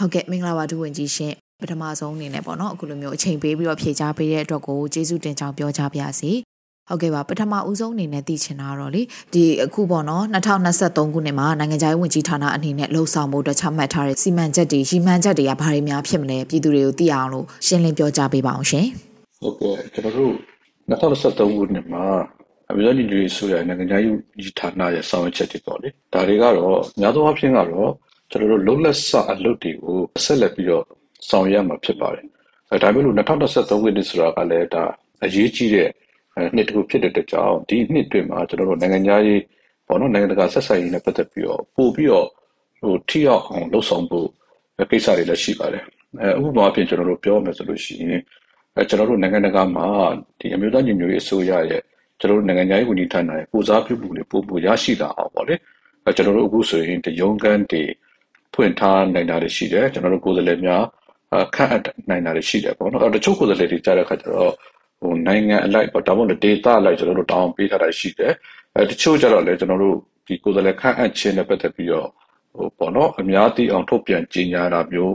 ဟုတ်ကဲ့မင်္ဂလာပါဒုဝန်ကြီးရှင်ပထမဆုံးအနေနဲ့ပေါ့နော်အခုလိုမျိုးအချိန်ပေးပြီးတော့ဖြေချပေးတဲ့အတွက်ကိုကျေးဇူးတင်ကြောင်းပြောကြပါရစေဟုတ်ကဲ့ပါပထမဦးဆုံးအနေနဲ့သိချင်တာတော့လေဒီအခုပေါ့နော်2023ခုနှစ်မှာနိုင်ငံခြားရေးဝန်ကြီးဌာနအနေနဲ့လှုပ်ဆောင်မှုအတွက်ချမှတ်ထားတဲ့စီမံချက်တွေရီမှန်းချက်တွေကဘာတွေများဖြစ်မလဲပြည်သူတွေကိုသိအောင်လို့ရှင်းလင်းပြောကြားပေးပါအောင်ရှင်ဟုတ်ကဲ့ကျွန်တော်တို့2023ခုနှစ်မှာအမျိုးသားညီညွတ်ရေးဆိုရနိုင်ငံခြားရေးဝန်ကြီးဌာနရဲ့ဆောင်ရွက်ချက်တွေပေါ့လေဒါတွေကတော့များသောအားဖြင့်ကတော့ ကျွန်တော်တို့လုံလက်ဆအလုပ်တွေကိုဆက်လက်ပြီးတော့ဆောင်ရွက်မှာဖြစ်ပါတယ်အဲဒါမျိုးလို့2023ခုနှစ်ဆိုတာကလည်းဒါအရေးကြီးတဲ့နှစ်တစ်ခုဖြစ်တဲ့အတွက်ကြောင့်ဒီနှစ်တွင်မှာကျွန်တော်တို့နိုင်ငံသားရေးပေါ့နော်နိုင်ငံတကာဆက်ဆံရေးနဲ့ပတ်သက်ပြီးတော့ပို့ပြီးတော့ဟိုထိရောက်အောင်လှုပ်ဆောင်ဖို့ကိစ္စတွေလည်းရှိပါတယ်အဲဥပမာအဖြစ်ကျွန်တော်တို့ပြောမယ်ဆိုလို့ရှိရင်အဲကျွန်တော်တို့နိုင်ငံတကာမှာဒီအမျိုးသားညီညွတ်ရေးအစိုးရရဲ့ကျွန်တော်တို့နိုင်ငံသားရေးဝန်ကြီးဌာနရဲ့ပူစားပြုမှုတွေပို့ပို့ရရှိလာအောင်ပေါ့လေအဲကျွန်တော်တို့အခုဆိုရင်တယုံကန်းတွေ ဖွင့်ထားနိုင်တာတွေရှိတယ်ကျွန်တော်တို့ကိုယ်စားလှယ်များခန့်အပ်နိုင်တာတွေရှိတယ်ပေါ့နော်တချို့ကိုယ်စားလှယ်တွေကြားတဲ့အခါကျတော့ဟိုနိုင်ငံအလိုက်ပေါ့ဒါမှမဟုတ် data အလိုက်ကျွန်တော်တို့တောင်းပေးထားတာရှိတယ်အဲတချို့ကျတော့လည်းကျွန်တော်တို့ဒီကိုယ်စားလှယ်ခန့်အပ်ခြင်းနဲ့ပတ်သက်ပြီးတော့ဟိုပေါ့နော်အများသိအောင်ထုတ်ပြန်ကြေညာတာမျိုး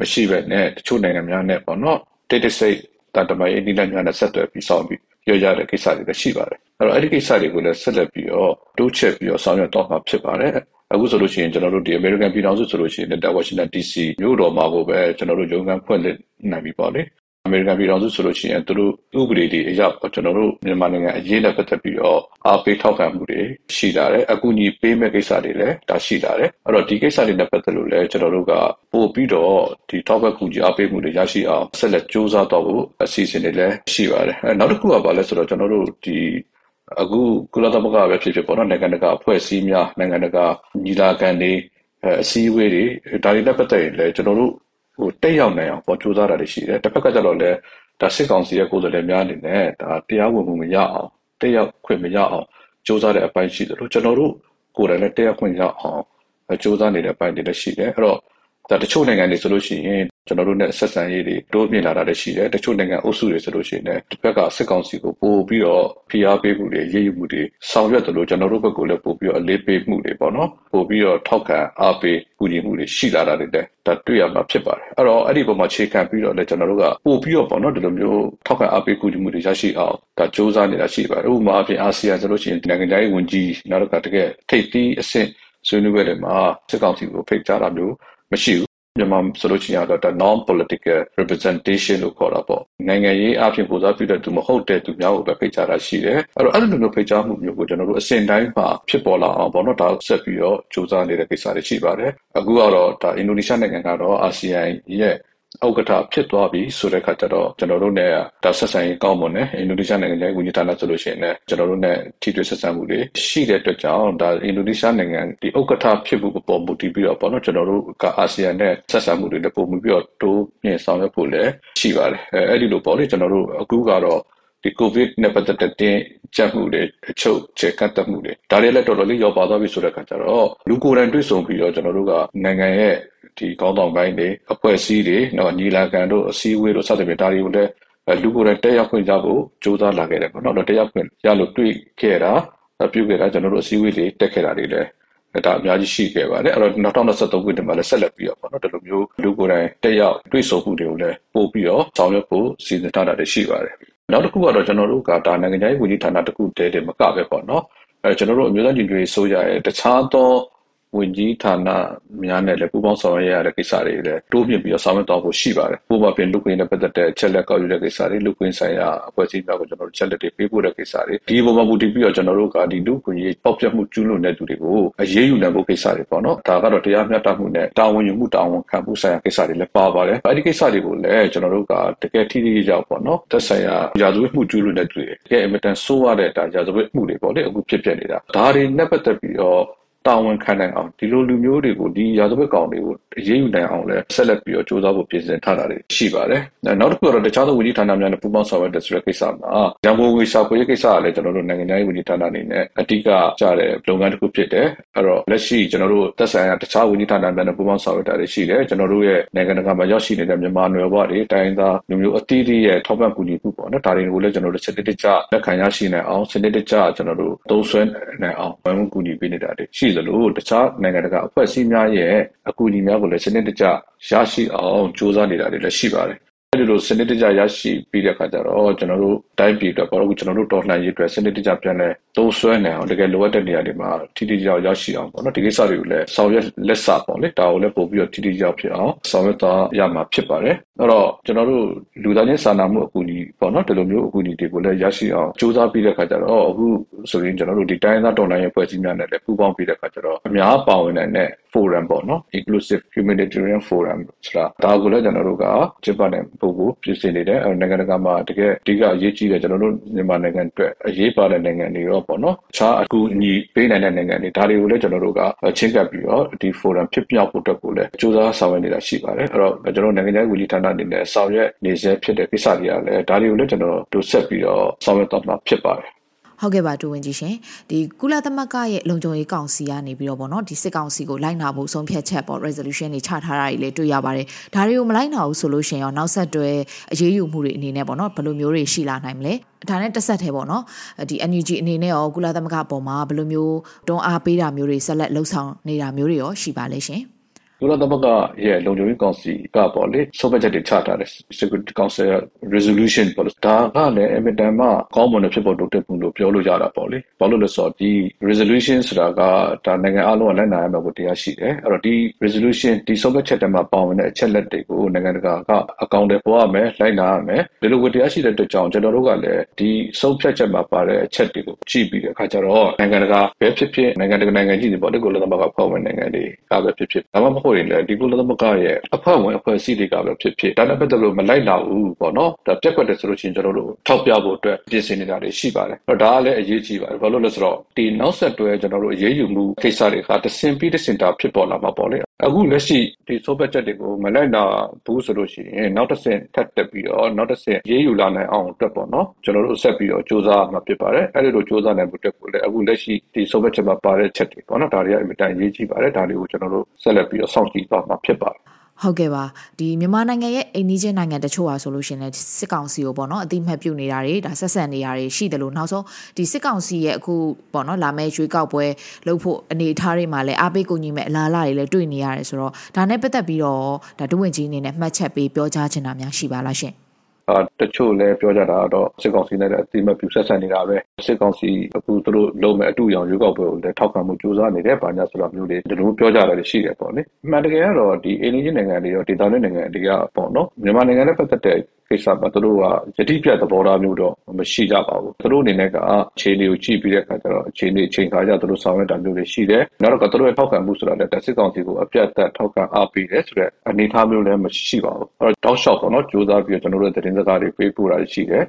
မရှိပဲနဲ့တချို့နိုင်ငံများနဲ့ပေါ့နော်တိတ်တဆိတ်တန်တမာရေးနိလများနဲ့ဆက်သွယ်ပြီးဆောင်ပြီးပြောကြတဲ့ကိစ္စတွေလည်းရှိပါတယ်အဲ့တော့အဲ့ဒီကိစ္စတွေကိုလည်းဆက်လက်ပြီးတော့တိုးချဲ့ပြီးတော့ဆောင်ရွက်တော့မှာဖြစ်ပါတယ် အခုဆိုလို့ရှိရင်ကျွန်တော်တို့ဒီ American ပြည်ထောင်စုဆိုလို့ရှိရင်လက် Washington DC မြို့တော်မှာကိုပဲကျွန်တော်တို့ရုံးခန်းဖွင့်လှစ်နိုင်ပြီပေါ့လေအမေရိကန်ပြည်ထောင်စုဆိုလို့ရှိရင်သူတို့ဥပဒေတွေအရကျွန်တော်တို့မြန်မာနိုင်ငံအရေးနဲ့ပတ်သက်ပြီးတော့အားပေးထောက်ခံမှုတွေရှိလာတယ်အကူအညီပေးမဲ့ကိစ္စတွေလည်းဒါရှိလာတယ်အဲ့တော့ဒီကိစ္စတွေနဲ့ပတ်သက်လို့လည်းကျွန်တော်တို့ကပို့ပြီးတော့ဒီထောက်ပံ့ကူညီအားပေးမှုတွေရရှိအောင်ဆက်လက်စူးစမ်းတော့ဖို့အစီအစဉ်တွေလည်းရှိပါတယ်အဲနောက်တစ်ခုကဘာလဲဆိုတော့ကျွန်တော်တို့ဒီ အခုကုလသမဂ္ဂပဲဖြစ်ဖြစ်ပေါ့နော်နိုင်ငံတကာအဖွဲ့အစည်းများနိုင်ငံတကာညီလာခံတွေအစည်းအဝေးတွေဒါတွေနဲ့ပတ်သက်ရင်လည်းကျွန်တော်တို့ဟိုတက်ရောက်နိုင်အောင်ပေါ်ကြိုးစားတာတွေရှိတယ်တစ်ဖက်ကကျတော့လည်းဒါစစ်ကောင်စီရဲ့ကိုယ်စားလှယ်များအနေနဲ့ဒါတရားဝင်မှုမရအောင်တက်ရောက်ခွင့်မရအောင်ကြိုးစားတဲ့အပိုင်းရှိတယ်လို့ကျွန်တော်တို့ကိုယ်တိုင်လည်းတက်ရောက်ခွင့်ရအောင်ကြိုးစားနေတဲ့အပိုင်းတွေလည်းရှိတယ်အဲ့တော့ဒါတချို့နိုင်ငံတွေဆိုလို့ရှိရင် ကျွန်တော်တို့နဲ့ဆက်ဆံရေးတွေတိုးမြင့်လာတာလည်းရှိတယ်တချို့နိုင်ငံအုပ်စုတွေဆိုလို့ရှိရင်လည်းတစ်ဖက်ကစစ်ကောင်စီကိုပို့ပြီးတော့ဖိအားပေးမှုတွေရေးယူမှုတွေဆောင်ရွက်တယ်လို့ကျွန်တော်တို့ဘက်ကလည်းပို့ပြီးတော့အလေးပေးမှုတွေပေါ့နော်ပို့ပြီးတော့ထောက်ခံအားပေးကူညီမှုတွေရှိလာတာတွေလည်းဒါတွေ့ရမှာဖြစ်ပါတယ်အဲ့တော့အဲ့ဒီပုံမှာခြေခံပြီးတော့လည်းကျွန်တော်တို့ကပို့ပြီးတော့ပေါ့နော်ဒီလိုမျိုးထောက်ခံအားပေးကူညီမှုတွေရရှိအောင်ဒါစ조사နေတာရှိပါတယ်ဥပမာအဖြစ်အာဆီယံဆိုလို့ရှိရင်နိုင်ငံခြားရေးဝန်ကြီးနောက်တစ်ခါတကယ်ထိပ်သီးအဆင့်ဆွေးနွေးပွဲတွေမှာစစ်ကောင်စီကိုဖိတ်ကြားတာမျိုးမရှိဘူး မြန်မာဆိုလို့ရှိရင်တော့ non political representation လို့ခေါ်တာပေါ့နိုင်ငံရေးအပြင်ကိုစားပြုတဲ့သူမဟုတ်တဲ့သူများကိုပဲဖိတ်ကြားတာရှိတယ်အဲ့တော့အဲ့လိုမျိုးဖိတ်ကြားမှုမျိုးကိုကျွန်တော်တို့အစဉ်တိုင်းမှာဖြစ်ပေါ်လာအောင်ပေါ့နော်ဒါဆက်ပြီးတော့စူးစမ်းနေတဲ့ကိစ္စတွေရှိပါတယ်အခုကတော့ဒါအင်ဒိုနီးရှားနိုင်ငံကတော့အာဆီယံရဲ့ ဥက္ကဋ္ဌဖြစ်သွားပြီဆိုတဲ့ခါကျတော့ကျွန်တော်တို့ ਨੇ ဒါဆက်ဆံရေးကောင်းမွန်တယ်အင်ဒိုနီးရှားနိုင်ငံရဲ့ဝန်ကြီးဌာနဆိုလို့ရှိရင်လည်းကျွန်တော်တို့ ਨੇ ထိတွေ့ဆက်ဆံမှုတွေရှိတဲ့အတွက်ကြောင့်ဒါအင်ဒိုနီးရှားနိုင်ငံဒီဥက္ကဋ္ဌဖြစ်မှုပေါ်မူတည်ပြီးတော့ပေါ့နော်ကျွန်တော်တို့ကအာဆီယံနဲ့ဆက်ဆံမှုတွေလည်းပုံမှုပြီးတော့တိုးမြင့်ဆောင်ရွက်ဖို့လည်းရှိပါတယ်အဲအဲ့ဒီလိုပေါ့လေကျွန်တော်တို့အခုကတော့ဒီကိုဗစ်နဲ့ပတ်သက်တဲ့တင်းကျပ်မှုတွေအချုပ်ချေကတ်တမှုတွေဒါတွေလည်းတော်တော်လေးရောပါသွားပြီဆိုတဲ့အခါကျတော့လူကိုယ်တိုင်တွေ့ဆုံပြီးတော့ကျွန်တော်တို့ကနိုင်ငံရဲ့ ဒီကောင်းဆောင်ပိုင်းတွေအဖွဲ့အစည်းတွေနော်ညီလာခံတို့အစည်းအဝေးတို့စသဖြင့်ဒါတွေကိုလည်းလူကိုယ်တိုင်တက်ရောက်ခွင့်ရဖို့ကြိုးစားလာခဲ့တယ်ပေါ့နော်တက်ရောက်ခွင့်ရလို့တွေ့ခဲ့တာပြုခဲ့တာကျွန်တော်တို့အစည်းအဝေးတွေတက်ခဲ့တာတွေလည်းဒါအများကြီးရှိခဲ့ပါတယ်အဲ့တော့2023ခုနှစ်မှာလည်းဆက်လက်ပြီးတော့ပေါ့နော်ဒီလိုမျိုးလူကိုယ်တိုင်တက်ရောက်တွေ့ဆုံမှုတွေကိုလည်းပို့ပြီးတော့ဆောင်ရွက်ဖို့စီစဉ်ထားတာတွေရှိပါတယ်နောက်တစ်ခုကတော့ကျွန်တော်တို့ကဒါနိုင်ငံရေးဝန်ကြီးဌာနတစ်ခုတည်းတည်းမကပဲပေါ့နော်အဲကျွန်တော်တို့အမျိုးသားညီညွတ်ရေးဆိုရရဲ့တခြားသော ဝန်ကြီးဌာနများနဲ့လည်းပူးပေါင်းဆောင်ရွက်ရတဲ့ကိစ္စတွေလည်းတိုးမြင့်ပြီးတော့ဆောင်ရွက်တော့ဖို့ရှိပါတယ်။ပို့ပါပြင်လူခွင့်နဲ့ပတ်သက်တဲ့ချက်လက်ကောက်ယူတဲ့ကိစ္စတွေလူခွင့်ဆိုင်ရာအဖွဲ့အစည်းများကိုကျွန်တော်တို့ချက်လက်တွေပေးပို့တဲ့ကိစ္စတွေဒီပုံမှာမူတည်ပြီးတော့ကျွန်တော်တို့ကဒီလူခွင့်ရေးပေါက်ပြတ်မှုကျူးလွန်တဲ့သူတွေကိုအရေးယူနိုင်ဖို့ကိစ္စတွေပေါ့နော်။ဒါကတော့တရားမျှတမှုနဲ့တာဝန်ယူမှုတာဝန်ခံမှုဆိုင်ရာကိစ္စတွေလည်းပါပါတယ်။အဲဒီကိစ္စတွေကိုလည်းကျွန်တော်တို့ကတကယ်ထိထိရောက်ပေါ့နော်။သက်ဆိုင်ရာရာဇဝတ်မှုကျူးလွန်တဲ့သူတွေတကယ်အင်မတန်ဆိုးရတဲ့ဒါရာဇဝတ်မှုတွေပေါ့လေအခုဖြစ်ပျက်နေတာ။ဒါတွေနဲ့ပတ်သက်ပြီးတော့ တာဝန်ခံနိုင်အောင်ဒီလိုလူမျိုးတွေကိုဒီရာဇဝတ်ကောင်တွေကိုအရေးယူနိုင်အောင်လဲဆက်လက်ပြီးတော့စ조사ဖို့ပြင်ဆင်ထားတာတွေရှိပါတယ်။နောက်တစ်ခုကတော့တခြားသောဝန်ကြီးဌာနများနဲ့ပူးပေါင်းဆောင်ရွက်တဲ့ဆိုတဲ့ကိစ္စမှာရန်ကုန်ငွေရှာဖွေရေးကိစ္စကလည်းကျွန်တော်တို့နိုင်ငံသားရေးဝန်ကြီးဌာနအနေနဲ့အတိအကကြတဲ့လုပ်ငန်းတစ်ခုဖြစ်တယ်။အဲ့တော့လက်ရှိကျွန်တော်တို့သက်ဆိုင်ရာတခြားဝန်ကြီးဌာနများနဲ့ပူးပေါင်းဆောင်ရွက်တာတွေရှိတယ်။ကျွန်တော်တို့ရဲ့နိုင်ငံတကာမှာရောက်ရှိနေတဲ့မြန်မာနွယ်ဘဝတွေတိုင်းသားလူမျိုးအသီးသီးရဲ့ထောက်ပံ့ကူညီမှုပေါ့နော်။ဒါတွေကိုလည်းကျွန်တော်တို့စနစ်တကျလက်ခံရရှိနိုင်အောင်စနစ်တကျကျွန်တော်တို့သုံးစွဲနိုင်အောင်ဝန်ကူညီပေးနေတာတွေရှိသလိုတခြားနိုင်ငံတကာအဖွဲ့အစည်းများရဲ့အကူအညီများကိုလည်းစနစ်တကျရရှိအောင်စ조사နေတာတွေလည်းရှိပါတယ် အဲ့ဒီလိုစနစ်တကျရရှိပြီးတဲ့အခါကျတော့ကျွန်တော်တို့တိုင်းပြည်အတွက်ပေါ့ကျွန်တော်တို့တော်လှန်ရေးအတွက်စနစ်တကျပြန်လဲသုံးစွဲနိုင်အောင်တကယ်လိုအပ်တဲ့နေရာတွေမှာထိထိရောက်ရောက်ရှိအောင်ပေါ့နော်ဒီကိစ္စတွေကိုလည်းဆောင်ရွက်လက်စာပေါ့လေဒါကိုလည်းပို့ပြီးတော့ထိထိရောက်ဖြစ်အောင်ဆောင်ရွက်သွားရမှာဖြစ်ပါတယ်အဲ့တော့ကျွန်တော်တို့လူသားချင်းစာနာမှုအကူအညီပေါ့နော်ဒီလိုမျိုးအကူအညီတွေကိုလည်းရရှိအောင်စူးစမ်းပြီးတဲ့အခါကျတော့အခုဆိုရင်ကျွန်တော်တို့ဒီတိုင်းသားတော်လှန်ရေးဖွဲ့စည်းများနဲ့လည်းပူးပေါင်းပြီးတဲ့အခါကျတော့အများပါဝင်နိုင်တဲ့ forum ပေါ့နော် inclusive humanitarian forum ဆိုတာဒါကိုလည်းကျွန်တော်တို့ကကျင်းပတဲ့ပုံကိုပြင်ဆင်နေတယ်နိုင်ငံတကာမှာတကယ်အဓိကအရေးကြီးတယ်ကျွန်တော်တို့မြန်မာနိုင်ငံအတွက်အရေးပါတဲ့နိုင်ငံတွေရောပေါ့နော်ခြားအကူအညီပေးနိုင်တဲ့နိုင်ငံတွေဒါတွေကိုလည်းကျွန်တော်တို့ကချင်းကပ်ပြီးတော့ဒီ forum ဖြစ်မြောက်ဖို့အတွက်ကိုလည်းစူးစမ်းဆောင်ရွက်နေတာရှိပါတယ်အဲ့တော့ကျွန်တော်နိုင်ငံခြားရေးဝန်ကြီးဌာနအနေနဲ့ဆောင်ရွက်နေစေဖြစ်တဲ့ကိစ္စတွေကလည်းဒါတွေကိုလည်းကျွန်တော်တို့ဆက်ပြီးတော့ဆောင်ရွက်တော့မှာဖြစ်ပါတယ် ဟုတ်ကဲ့ပါတူဝင်ကြီးရှင်ဒီကုလသမဂ္ဂရဲ့လုံခြုံရေးကောင်စီကနေပြီးတော့ဗောနော်ဒီစစ်ကောင်စီကိုလိုက်နာဖို့ဆုံးဖြတ်ချက်ပေါ့ resolution တွေချထားတာတွေလည်းတွေ့ရပါတယ်ဒါတွေကိုမလိုက်နာဘူးဆိုလို့ရှင်ရောနောက်ဆက်တွဲအရေးယူမှုတွေအနေနဲ့ဗောနော်ဘယ်လိုမျိုးတွေရှိလာနိုင်မလဲဒါနဲ့တစ်ဆက်တည်းပေါ့နော်ဒီ NUG အနေနဲ့ရောကုလသမဂ္ဂအပေါ်မှာဘယ်လိုမျိုးတွန်းအားပေးတာမျိုးတွေဆက်လက်လှုပ်ဆောင်နေတာမျိုးတွေရောရှိပါလဲရှင် ကုလသမဂ္ဂရဲ့လုံခြုံရေးကောင်စီကပေါ့လေဆုံးဖြတ်ချက်တွေချထားတယ် Security Council resolution ပေါ့လေဒါကလည်းအမြဲတမ်းမှကောင်းမွန်တဲ့ဖြစ်ပေါ်တိုးတက်မှုလို့ပြောလို့ရတာပေါ့လေဘာလို့လဲဆိုတော့ဒီ resolution ဆိုတာကဒါနိုင်ငံအလုံးကလက်နာရမယ်ကိုတရားရှိတယ်အဲ့တော့ဒီ resolution ဒီဆုံးဖြတ်ချက်တွေမှာပါဝင်တဲ့အချက်လက်တွေကိုနိုင်ငံတကာကအကောင့်တွေပေါ်ရမယ်လိုက်နာရမယ်ဒီလိုကိုတရားရှိတဲ့အတွက်ကြောင့်ကျွန်တော်တို့ကလည်းဒီဆုံးဖြတ်ချက်မှာပါတဲ့အချက်တွေကိုကြည့်ပြီးတဲ့အခါကျတော့နိုင်ငံတကာပဲဖြစ်ဖြစ်နိုင်ငံတကာနိုင်ငံကြီးတွေပေါ့လေကုလသမဂ္ဂဖွဲ့ဝင်နိုင်ငံတွေကပဲဖြစ်ဖြစ်ဒါမှမဟုတ်ရင်လည်းဒီကုလသမဂ္ဂရဲ့အဖွဲ့ဝင်အဖွဲ့အစည်းတွေကပဲဖြစ်ဖြစ်ဒါနဲ့ပတ်သက်လို့မလိုက်လာဘူးပေါ့နော်ဒါပြက်ကွက်တယ်ဆိုလို့ရှိရင်ကျွန်တော်တို့ထောက်ပြဖို့အတွက်ပြင်ဆင်နေတာတွေရှိပါတယ်အဲ့တော့ဒါကလည်းအရေးကြီးပါတယ်ဘာလို့လဲဆိုတော့ဒီနောက်ဆက်တွဲကျွန်တော်တို့အရေးယူမှုကိစ္စတွေကတဆင်ပြီးတဆင်တာဖြစ်ပေါ်လာမှာပေါ့လေ အခုလက်ရှိဒီဆိုဘက်ချက်တွေကိုမလိုက်လာဘူးဆိုလို့ရှိရင်နောက်တစ်ဆင့်ထပ်တက်ပြီးတော့နောက်တစ်ဆင့်ရေးယူလာနိုင်အောင်အတွက်ပေါ့နော်ကျွန်တော်တို့ဆက်ပြီးတော့စ조사မှာဖြစ်ပါတယ်အဲ့ဒီလိုစ조사နိုင်ဖို့အတွက်ကိုလည်းအခုလက်ရှိဒီဆိုဘက်ချက်မှာပါတဲ့ချက်တွေပေါ့နော်ဒါတွေကအင်မတန်ရေးကြီးပါတယ်ဒါတွေကိုကျွန်တော်တို့ဆက်လက်ပြီးတော့စောင့်ကြည့်သွားမှာဖြစ်ပါတယ် ဟုတ်ကဲ့ပါဒီမြန်မာနိုင်ငံရဲ့အိန္ဒိချင်းနိုင်ငံတချို့ဟာဆိုလို့ရှင်လည်းစစ်ကောင်စီကိုပေါ့နော်အတိမတ်ပြုတ်နေတာတွေဒါဆက်ဆံနေတာတွေရှိတယ်လို့နောက်ဆုံးဒီစစ်ကောင်စီရဲ့အခုပေါ့နော်လာမယ့်ရွေးကောက်ပွဲလုပ်ဖို့အနေအထားတွေမှာလည်းအားပေးကူညီမဲ့အလားအလာတွေလည်းတွေ့နေရတယ်ဆိုတော့ဒါနဲ့ပတ်သက်ပြီးတော့ဒါဒုဝန်ကြီးအနေနဲ့မှတ်ချက်ပေးပြောကြားချင်တာများရှိပါလားရှင် အာတချို့လည်းပြောကြတာတော့စစ်ကောင်စီနဲ့အတိမပြူဆက်ဆံနေတာပဲစစ်ကောင်စီအခုသူတို့လုံးမဲ့အတူရောင်ရွေးကောက်ပွဲကိုလည်းထောက်ခံမှုကြိုးစားနေတယ်။ဘာညာဆိုတာမျိုးတွေဒီလိုပြောကြတာတွေရှိတယ်ပေါ့လေ။အမှန်တကယ်ကတော့ဒီအိန္ဒိယနိုင်ငံတွေရောဒေသနဲ့နိုင်ငံတွေကပေါ့နော်မြန်မာနိုင်ငံနဲ့ပတ်သက်တဲ့ကိစ္စမှာသူတို့ကယတိပြတ်သဘောထားမျိုးတော့မရှိကြပါဘူးသူတို့အနေနဲ့ကအခြေအနေကိုကြည့်ပြီးတဲ့အခါကျတော့အခြေအနေချိန်ခါကျသူတို့ဆောင်ရွက်တာမျိုးတွေရှိတယ်နောက်တော့သူတို့ရဲ့ထောက်ခံမှုဆိုတာလည်းတက်စစ်ကောင်စီကိုအပြတ်သက်ထောက်ခံအားပေးတယ်ဆိုတဲ့အနေအထားမျိုးလည်းမရှိပါဘူးအဲ့တော့တောက်လျှောက်ပေါ့နော်ကြိုးစားပြီးတော့ကျွန်တော်တို့သတင်းစကားတွေပေးပို့တာရှိတယ်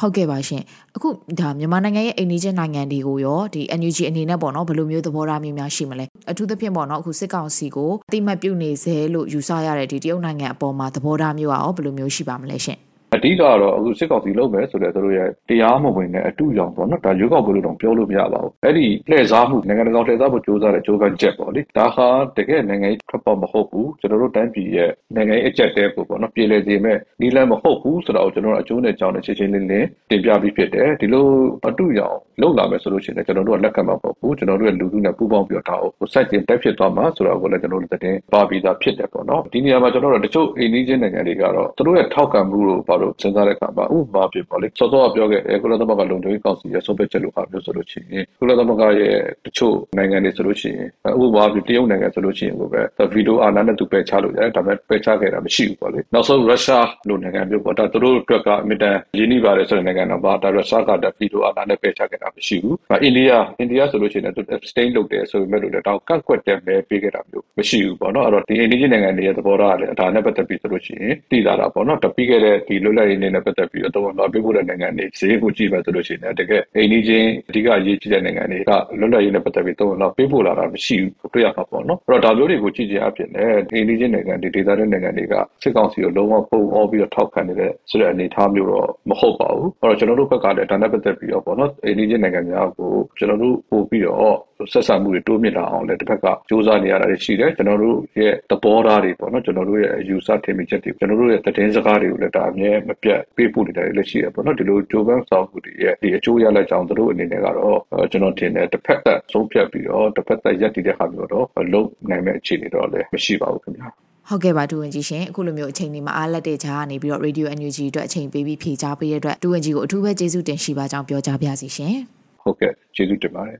ဟုတ်ကဲ့ပါရှင်အခုဒါမြန်မာနိုင်ငံရဲ့အိမ်နီးချင်းနိုင်ငံတွေကိုရောဒီ NUG အနေနဲ့ပေါ့နော်ဘယ်လိုမျိုးသဘောထားမျိုးများရှိမလဲအထူးသဖြင့်ပေါ့နော်အခုစစ်ကောင်စီကိုအတိမတ်ပြုတ်နေစေလို့ယူဆရတဲ့ဒီတရုတ်နိုင်ငံအပေါ်မှာသဘောထားမျိုးရောဘယ်လိုမျိုးရှိပါမလဲရှင် အဓိကတော့အခုစစ်ကောင်စီလုပ်မယ်ဆိုတဲ့သူတို့ရဲ့တရားမဝင်တဲ့အတူရောင်ပေါ့နော်ဒါရွေးကောက်ပွဲလို့တော့ပြောလို့မရပါဘူးအဲ့ဒီလှည့်စားမှုနိုင်ငံတကာလှည့်စားဖို့ကြိုးစားတဲ့ကြိုးပမ်းချက်ပေါ့လေဒါဟာတကယ်နိုင်ငံရေးထွက်ပေါ်မဟုတ်ဘူးကျွန်တော်တို့တိုင်းပြည်ရဲ့နိုင်ငံရေးအကျက်တဲကိုပေါ့နော်ပြည်လဲစေမဲ့နီးလန်းမဟုတ်ဘူးဆိုတော့ကျွန်တော်တို့အကျိုးနဲ့ကြောင်းနဲ့ချင်းချင်းလင်းလင်းတင်ပြပြီးဖြစ်တယ်ဒီလိုအတူရောင်လုပ်လာမယ်ဆိုလို့ရှိရင်ကျွန်တော်တို့ကလက်ခံမှာမဟုတ်ဘူးကျွန်တော်တို့ရဲ့လူထုနဲ့ပူးပေါင်းပြီးတော့ဒါကိုစိုက်တင်တက်ဖြစ်သွားမှာဆိုတော့ကိုလည်းကျွန်တော်တို့သတင်းပါပြီးသားဖြစ်တယ်ပေါ့နော်ဒီနေရာမှာကျွန်တော်တို့တချို့အိန္ဒိယနိုင်ငံတွေကတော့သူတို့ရဲ့ထောက်ခံမှုလို့ဘာလို့စဉ်းစားတဲ့အခါမှာဥပမာပြပေါ့လေစောစောကပြောခဲ့တယ်ကုလသမဂ္ဂလုံခြုံရေးကောင်စီရဲ့ဆုံးဖြတ်ချက်လို့ဟာမျိုးဆိုလို့ရှိရင်ကုလသမဂ္ဂရဲ့တချို့နိုင်ငံတွေဆိုလို့ရှိရင်ဥပမာပြတရုတ်နိုင်ငံဆိုလို့ရှိရင်ကိုပဲဗီဒီယိုအာဏာနဲ့သူပယ်ချလို့ရတယ်ဒါပေမဲ့ပယ်ချခဲ့တာမရှိဘူးပေါ့လေနောက်ဆုံးရုရှားလိုနိုင်ငံမျိုးပေါ့ဒါသူတို့အတွက်ကအမြဲတမ်းရင်းနှီးပါတယ်ဆိုတဲ့နိုင်ငံတော့ပါဒါရုရှားကဒါဗီဒီယိုအာဏာနဲ့ပယ်ချခဲ့တာမရှိဘူးအိန္ဒိယအိန္ဒိယဆိုလို့ရှိရင်သူ abstain လုပ်တယ်ဆိုပေမဲ့လို့လည်းဒါကန့်ကွက်တယ်ပဲပေးခဲ့တာမျိုးမရှိဘူးပေါ့နော်အဲ့တော့ဒီအိန္ဒိယနိုင်ငံတွေရဲ့သဘောထားကလည်းဒါနဲ့ပတ်သက်ပြီးဆိုလို့ရှိရင်တည်လာတာပေါ့နော်တပြီးခဲ့တဲ့ဒီလွတ်လပ်ရေးနေ့နဲ့ပတ်သက်ပြီးတော့တော့ပေးဖို့တဲ့နိုင်ငံတွေဈေးကိုကြည့်မယ်ဆိုလို့ရှိရင်တကယ်အိန္ဒိချင်းအဓိကအရေးကြီးတဲ့နိုင်ငံတွေကလွတ်လပ်ရေးနဲ့ပတ်သက်ပြီးတော့တော့ပေးဖို့လာတာမရှိဘူးတွေ့ရမှာပေါ့နော်အဲ့တော့ဒါမျိုးတွေကိုကြည့်ကြအဖြစ်နဲ့အိန္ဒိချင်းနိုင်ငံတွေဒေသတဲ့နိုင်ငံတွေကစစ်ကောင်စီကိုလုံးဝပုံအောပြီးတော့ထောက်ခံနေတဲ့ဆိုတဲ့အနေအထားမျိုးတော့မဟုတ်ပါဘူးအဲ့တော့ကျွန်တော်တို့ဘက်ကလည်းဒါနဲ့ပတ်သက်ပြီးတော့ပေါ့နော်အိန္ဒိချင်းနိုင်ငံများကိုကျွန်တော်တို့ပို့ပြီးတော့ဆက်ဆံမှုတွေတိုးမြင့်လာအောင်လည်းတစ်ဖက်ကစူးစမ်းနေရတာရှိတယ်ကျွန်တော်တို့ရဲ့သဘောထားတွေပေါ့နော်ကျွန်တော်တို့ရဲ့အယူဆထင်မြင်ချက်တွေကျွန်တော်တို့ရဲ့သတင်းစကားတွေကိုလည်းဒါအမြဲလည်းမပြတ်ပေးပို့နေတာလည်းရှိရပေါ့နော်ဒီလိုကြိုးပမ်းဆောင်မှုတွေရဲ့ဒီအကျိုးရလဒ်ကြောင့်တို့အနေနဲ့ကတော့ကျွန်တော်ထင်တယ်တစ်ဖက်သက်ဆုံးဖြတ်ပြီးတော့တစ်ဖက်သက်ရက်တည်တဲ့ဟာမျိုးတော့လုံးနိုင်မဲ့အခြေအနေတော့လည်းမရှိပါဘူးခင်ဗျာဟုတ်ကဲ့ပါဒူဝင်ကြီးရှင်အခုလိုမျိုးအချိန်လေးမှာအားလက်တဲ့ကြားကနေပြီးတော့ Radio NUG အတွက်အချိန်ပေးပြီးဖြေကြားပေးတဲ့အတွက်ဒူဝင်ကြီးကိုအထူးပဲကျေးဇူးတင်ရှိပါကြောင်းပြောကြားပါစီရှင်ဟုတ်ကဲ့ကျေးဇူးတင်ပါတယ်